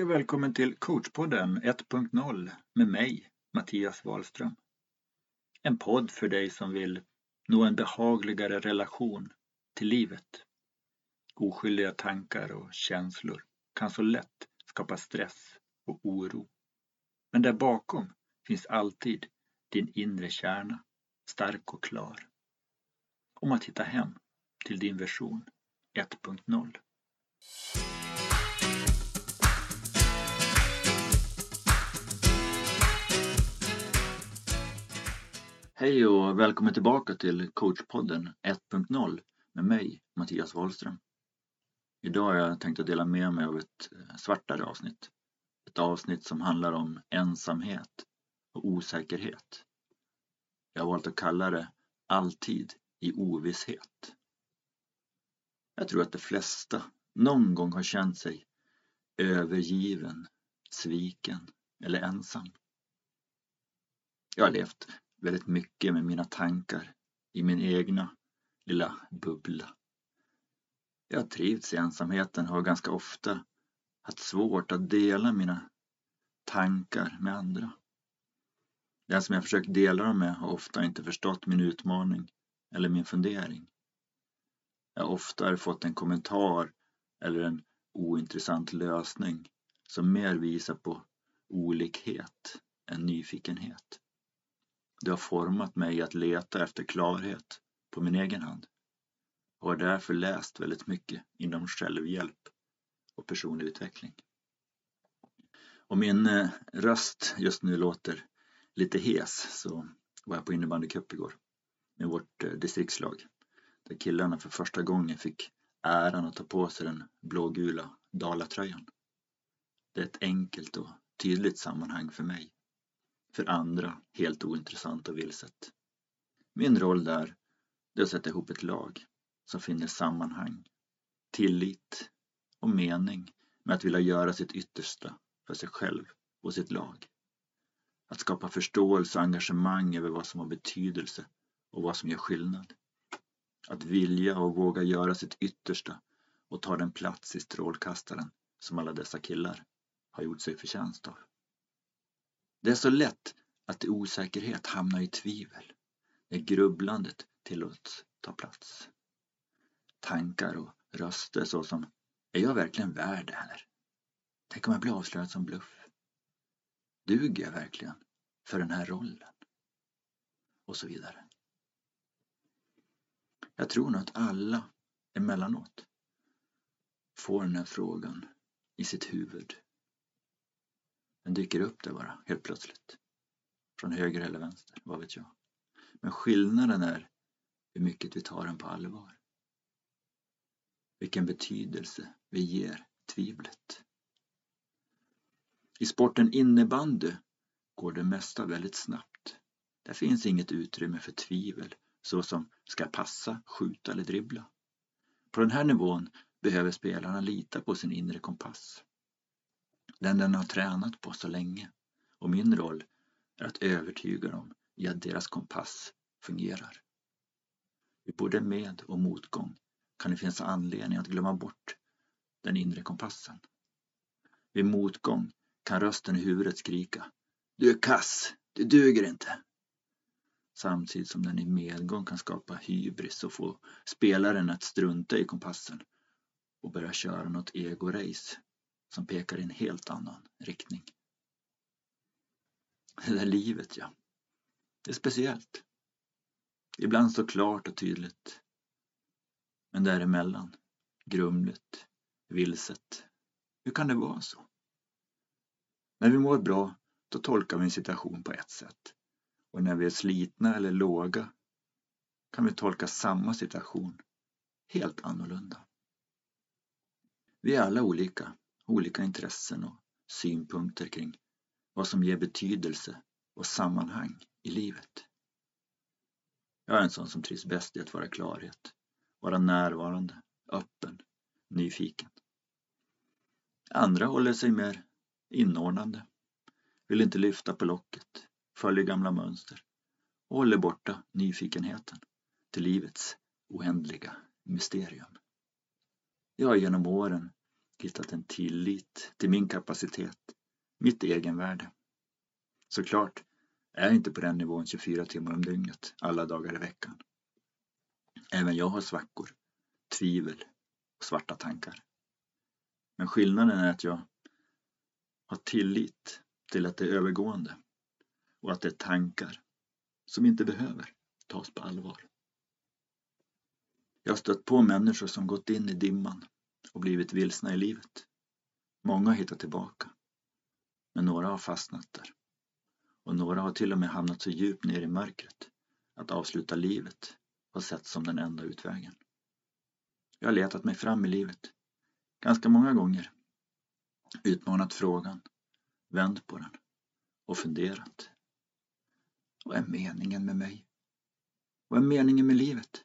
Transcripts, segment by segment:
Hej och välkommen till coachpodden 1.0 med mig, Mattias Wahlström. En podd för dig som vill nå en behagligare relation till livet. Oskyldiga tankar och känslor kan så lätt skapa stress och oro. Men där bakom finns alltid din inre kärna, stark och klar. Om att hitta hem till din version 1.0. Hej och välkommen tillbaka till coachpodden 1.0 med mig, Mattias Wahlström. Idag har jag tänkt att dela med mig av ett eh, svartare avsnitt. Ett avsnitt som handlar om ensamhet och osäkerhet. Jag har valt att kalla det Alltid i ovisshet. Jag tror att de flesta någon gång har känt sig övergiven, sviken eller ensam. Jag har levt väldigt mycket med mina tankar i min egna lilla bubbla. Jag har trivts i ensamheten och har ganska ofta haft svårt att dela mina tankar med andra. Den som jag försökt dela dem med har ofta inte förstått min utmaning eller min fundering. Jag har oftare fått en kommentar eller en ointressant lösning som mer visar på olikhet än nyfikenhet. Det har format mig att leta efter klarhet på min egen hand och har därför läst väldigt mycket inom självhjälp och personlig utveckling. Om min eh, röst just nu låter lite hes så var jag på innebandycup igår med vårt eh, distriktslag där killarna för första gången fick äran att ta på sig den blågula dalatröjan. Det är ett enkelt och tydligt sammanhang för mig för andra helt ointressant och vilset. Min roll där är att sätta ihop ett lag som finner sammanhang, tillit och mening med att vilja göra sitt yttersta för sig själv och sitt lag. Att skapa förståelse och engagemang över vad som har betydelse och vad som gör skillnad. Att vilja och våga göra sitt yttersta och ta den plats i strålkastaren som alla dessa killar har gjort sig förtjänst av. Det är så lätt att i osäkerhet hamna i tvivel när grubblandet tillåts ta plats. Tankar och röster såsom Är jag verkligen värd det här? Tänk om jag blir avslöjad som bluff? Duger jag verkligen för den här rollen? Och så vidare. Jag tror nog att alla emellanåt får den här frågan i sitt huvud den dyker upp där bara, helt plötsligt. Från höger eller vänster, vad vet jag. Men skillnaden är hur mycket vi tar den på allvar. Vilken betydelse vi ger tvivlet. I sporten innebandy går det mesta väldigt snabbt. Där finns inget utrymme för tvivel såsom ska passa, skjuta eller dribbla. På den här nivån behöver spelarna lita på sin inre kompass den den har tränat på så länge och min roll är att övertyga dem i att deras kompass fungerar. I både med och motgång kan det finnas anledning att glömma bort den inre kompassen. Vid motgång kan rösten i huvudet skrika Du är kass, du duger inte. Samtidigt som den i medgång kan skapa hybris och få spelaren att strunta i kompassen och börja köra något ego-race som pekar i en helt annan riktning. Det där livet, ja. Det är speciellt. Ibland så klart och tydligt. Men däremellan, grumligt, vilset. Hur kan det vara så? När vi mår bra, då tolkar vi en situation på ett sätt. Och när vi är slitna eller låga kan vi tolka samma situation helt annorlunda. Vi är alla olika olika intressen och synpunkter kring vad som ger betydelse och sammanhang i livet. Jag är en sån som trivs bäst i att vara klarhet, vara närvarande, öppen, nyfiken. Andra håller sig mer inordnande, vill inte lyfta på locket, följer gamla mönster och håller borta nyfikenheten till livets oändliga mysterium. Jag har genom åren hittat en tillit till min kapacitet, mitt egenvärde. Såklart är jag inte på den nivån 24 timmar om dygnet, alla dagar i veckan. Även jag har svackor, tvivel och svarta tankar. Men skillnaden är att jag har tillit till att det är övergående och att det är tankar som inte behöver tas på allvar. Jag har stött på människor som gått in i dimman och blivit vilsna i livet. Många har hittat tillbaka, men några har fastnat där. Och några har till och med hamnat så djupt ner i mörkret att avsluta livet har setts som den enda utvägen. Jag har letat mig fram i livet ganska många gånger. Utmanat frågan, vänt på den och funderat. Vad är meningen med mig? Vad är meningen med livet?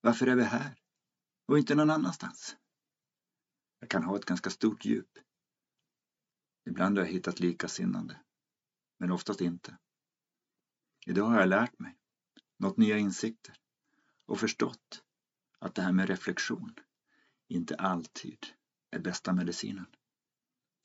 Varför är vi här och inte någon annanstans? Jag kan ha ett ganska stort djup. Ibland har jag hittat likasinnande, men oftast inte. Idag har jag lärt mig, nått nya insikter och förstått att det här med reflektion inte alltid är bästa medicinen.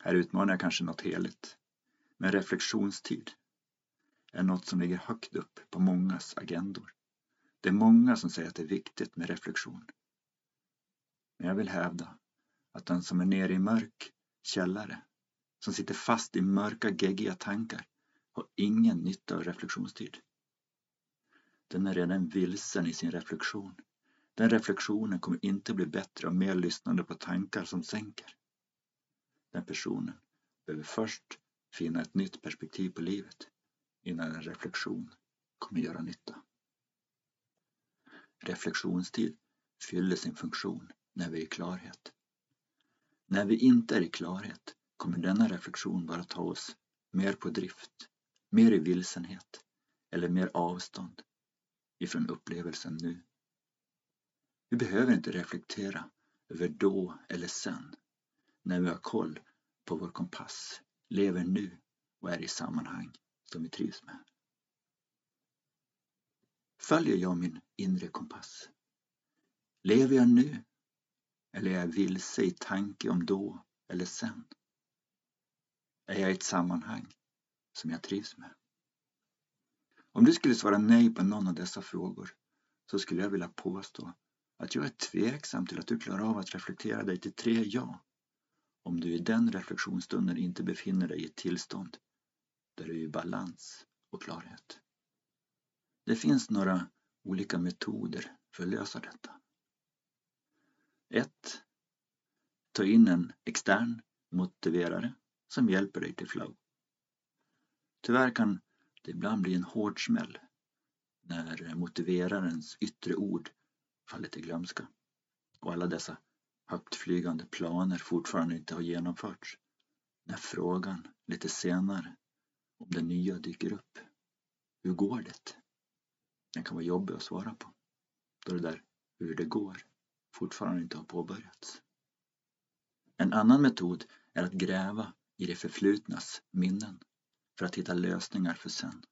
Här utmanar jag kanske något heligt, men reflektionstid är något som ligger högt upp på mångas agendor. Det är många som säger att det är viktigt med reflektion. Men jag vill hävda att den som är nere i mörk källare, som sitter fast i mörka geggiga tankar, har ingen nytta av reflektionstid. Den är redan vilsen i sin reflektion. Den reflektionen kommer inte bli bättre av mer lyssnande på tankar som sänker. Den personen behöver först finna ett nytt perspektiv på livet innan en reflektion kommer göra nytta. Reflektionstid fyller sin funktion när vi är i klarhet. När vi inte är i klarhet kommer denna reflektion bara ta oss mer på drift, mer i vilsenhet eller mer avstånd ifrån upplevelsen nu. Vi behöver inte reflektera över då eller sen när vi har koll på vår kompass, lever nu och är i sammanhang som vi trivs med. Följer jag min inre kompass? Lever jag nu? Eller är jag vilse i tanke om då eller sen? Är jag i ett sammanhang som jag trivs med? Om du skulle svara nej på någon av dessa frågor så skulle jag vilja påstå att jag är tveksam till att du klarar av att reflektera dig till tre ja om du i den reflektionsstunden inte befinner dig i ett tillstånd där du är i balans och klarhet. Det finns några olika metoder för att lösa detta. 1. Ta in en extern motiverare som hjälper dig till flow. Tyvärr kan det ibland bli en hård smäll när motiverarens yttre ord faller till glömska och alla dessa högtflygande planer fortfarande inte har genomförts när frågan lite senare om det nya dyker upp. Hur går det? Den kan vara jobbig att svara på då det där hur det går fortfarande inte har påbörjats. En annan metod är att gräva i det förflutnas minnen för att hitta lösningar för sen.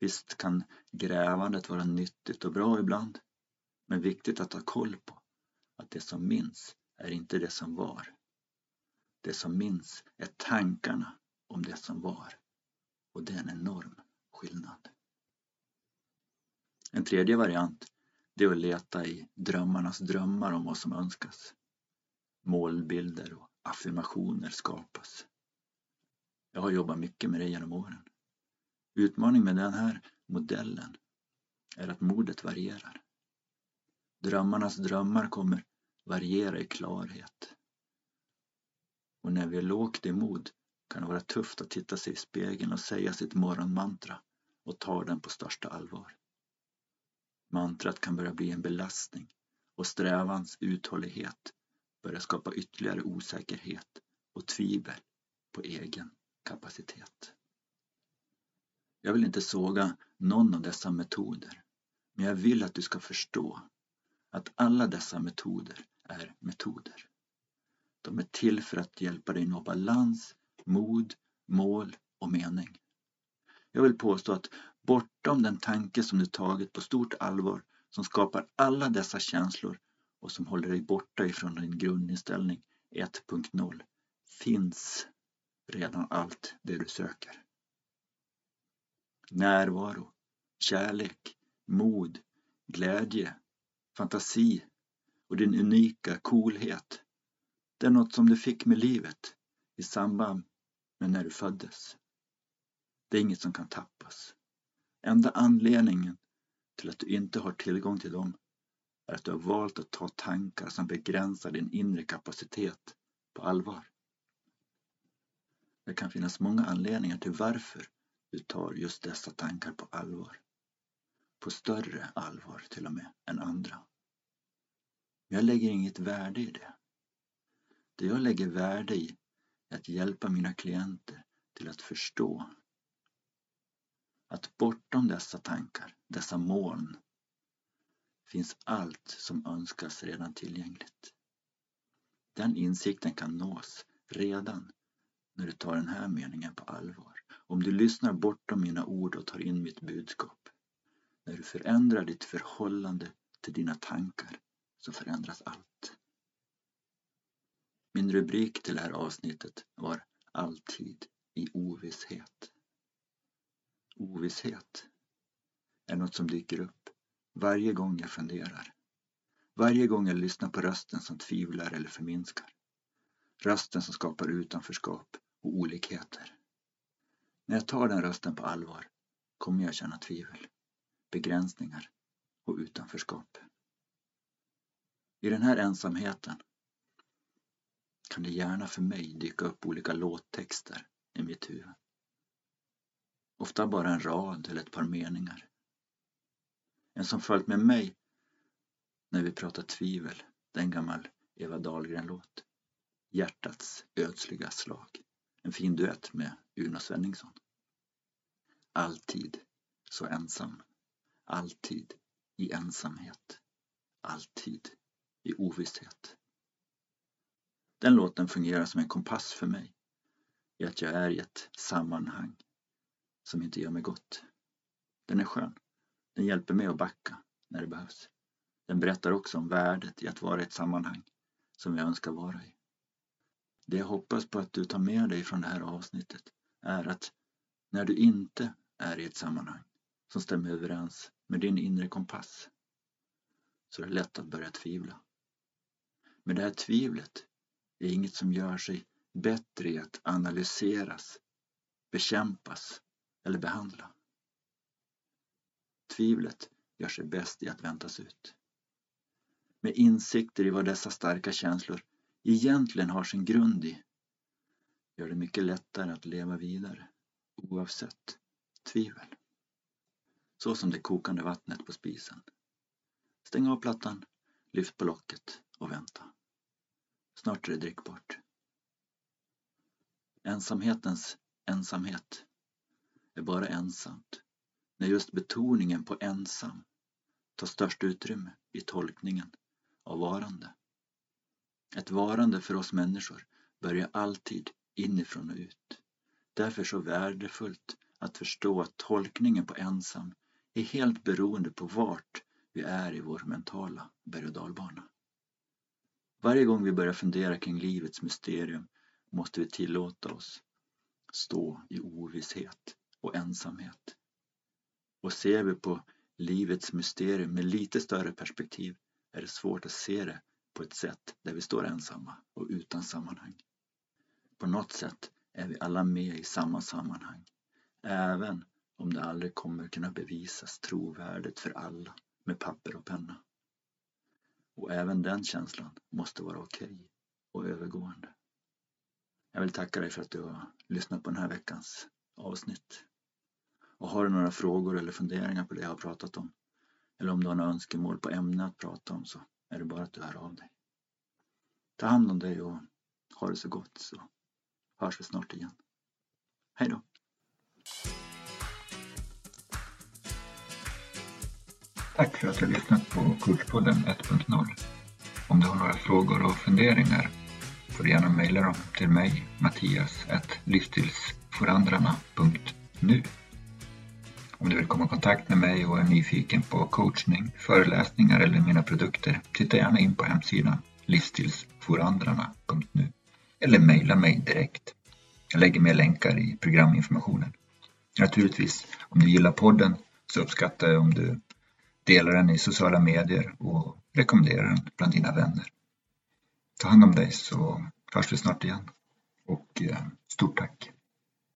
Visst kan grävandet vara nyttigt och bra ibland, men viktigt att ha koll på att det som minns är inte det som var. Det som minns är tankarna om det som var och det är en enorm skillnad. En tredje variant det är att leta i drömmarnas drömmar om vad som önskas. Målbilder och affirmationer skapas. Jag har jobbat mycket med det genom åren. Utmaningen med den här modellen är att modet varierar. Drömmarnas drömmar kommer variera i klarhet. Och när vi är lågt i mod kan det vara tufft att titta sig i spegeln och säga sitt morgonmantra och ta den på största allvar. Mantrat kan börja bli en belastning och strävans uthållighet börjar skapa ytterligare osäkerhet och tvivel på egen kapacitet. Jag vill inte såga någon av dessa metoder, men jag vill att du ska förstå att alla dessa metoder är metoder. De är till för att hjälpa dig nå balans, mod, mål och mening. Jag vill påstå att bortom den tanke som du tagit på stort allvar som skapar alla dessa känslor och som håller dig borta ifrån din grundinställning 1.0 finns redan allt det du söker. Närvaro, kärlek, mod, glädje, fantasi och din unika coolhet. Det är något som du fick med livet i samband med när du föddes. Det är inget som kan tappas. Enda anledningen till att du inte har tillgång till dem är att du har valt att ta tankar som begränsar din inre kapacitet på allvar. Det kan finnas många anledningar till varför du tar just dessa tankar på allvar. På större allvar till och med än andra. Men jag lägger inget värde i det. Det jag lägger värde i är att hjälpa mina klienter till att förstå att bortom dessa tankar, dessa moln, finns allt som önskas redan tillgängligt. Den insikten kan nås redan när du tar den här meningen på allvar. Om du lyssnar bortom mina ord och tar in mitt budskap. När du förändrar ditt förhållande till dina tankar så förändras allt. Min rubrik till det här avsnittet var Alltid i ovisshet. Ovisshet är något som dyker upp varje gång jag funderar. Varje gång jag lyssnar på rösten som tvivlar eller förminskar. Rösten som skapar utanförskap och olikheter. När jag tar den rösten på allvar kommer jag känna tvivel, begränsningar och utanförskap. I den här ensamheten kan det gärna för mig dyka upp olika låttexter i mitt huvud. Ofta bara en rad eller ett par meningar. En som följt med mig när vi pratar tvivel, det är en gammal Eva Dahlgren-låt. Hjärtats ödsliga slag. En fin duett med Uno Svenningsson. Alltid så ensam. Alltid i ensamhet. Alltid i ovisshet. Den låten fungerar som en kompass för mig i att jag är i ett sammanhang som inte gör mig gott. Den är skön. Den hjälper mig att backa när det behövs. Den berättar också om värdet i att vara i ett sammanhang som jag önskar vara i. Det jag hoppas på att du tar med dig från det här avsnittet är att när du inte är i ett sammanhang som stämmer överens med din inre kompass så är det lätt att börja tvivla. Men det här tvivlet är inget som gör sig bättre i att analyseras, bekämpas eller behandla. Tvivlet gör sig bäst i att väntas ut. Med insikter i vad dessa starka känslor egentligen har sin grund i gör det mycket lättare att leva vidare oavsett tvivel. Så som det kokande vattnet på spisen. Stäng av plattan, lyft på locket och vänta. Snart är det drickbart. Ensamhetens ensamhet är bara ensamt när just betoningen på ensam tar störst utrymme i tolkningen av varande. Ett varande för oss människor börjar alltid inifrån och ut. Därför så värdefullt att förstå att tolkningen på ensam är helt beroende på vart vi är i vår mentala berg och dalbana. Varje gång vi börjar fundera kring livets mysterium måste vi tillåta oss stå i ovisshet och ensamhet. Och ser vi på livets mysterium med lite större perspektiv är det svårt att se det på ett sätt där vi står ensamma och utan sammanhang. På något sätt är vi alla med i samma sammanhang, även om det aldrig kommer kunna bevisas trovärdigt för alla med papper och penna. Och även den känslan måste vara okej okay och övergående. Jag vill tacka dig för att du har lyssnat på den här veckans avsnitt. Och har du några frågor eller funderingar på det jag har pratat om eller om du har några önskemål på ämne att prata om så är det bara att du hör av dig. Ta hand om dig och ha det så gott så hörs vi snart igen. Hej då! Tack för att du lyssnat på Coachpodden 1.0. Om du har några frågor och funderingar får du gärna mejla dem till mig, Mattias, livsstilsforandrarna.nu. Om du vill komma i kontakt med mig och är nyfiken på coachning, föreläsningar eller mina produkter, titta gärna in på hemsidan livsstilsforandrarna.nu eller mejla mig direkt. Jag lägger med länkar i programinformationen. Naturligtvis, om du gillar podden så uppskattar jag om du delar den i sociala medier och rekommenderar den bland dina vänner. Ta hand om dig så hörs vi snart igen. Och eh, stort tack!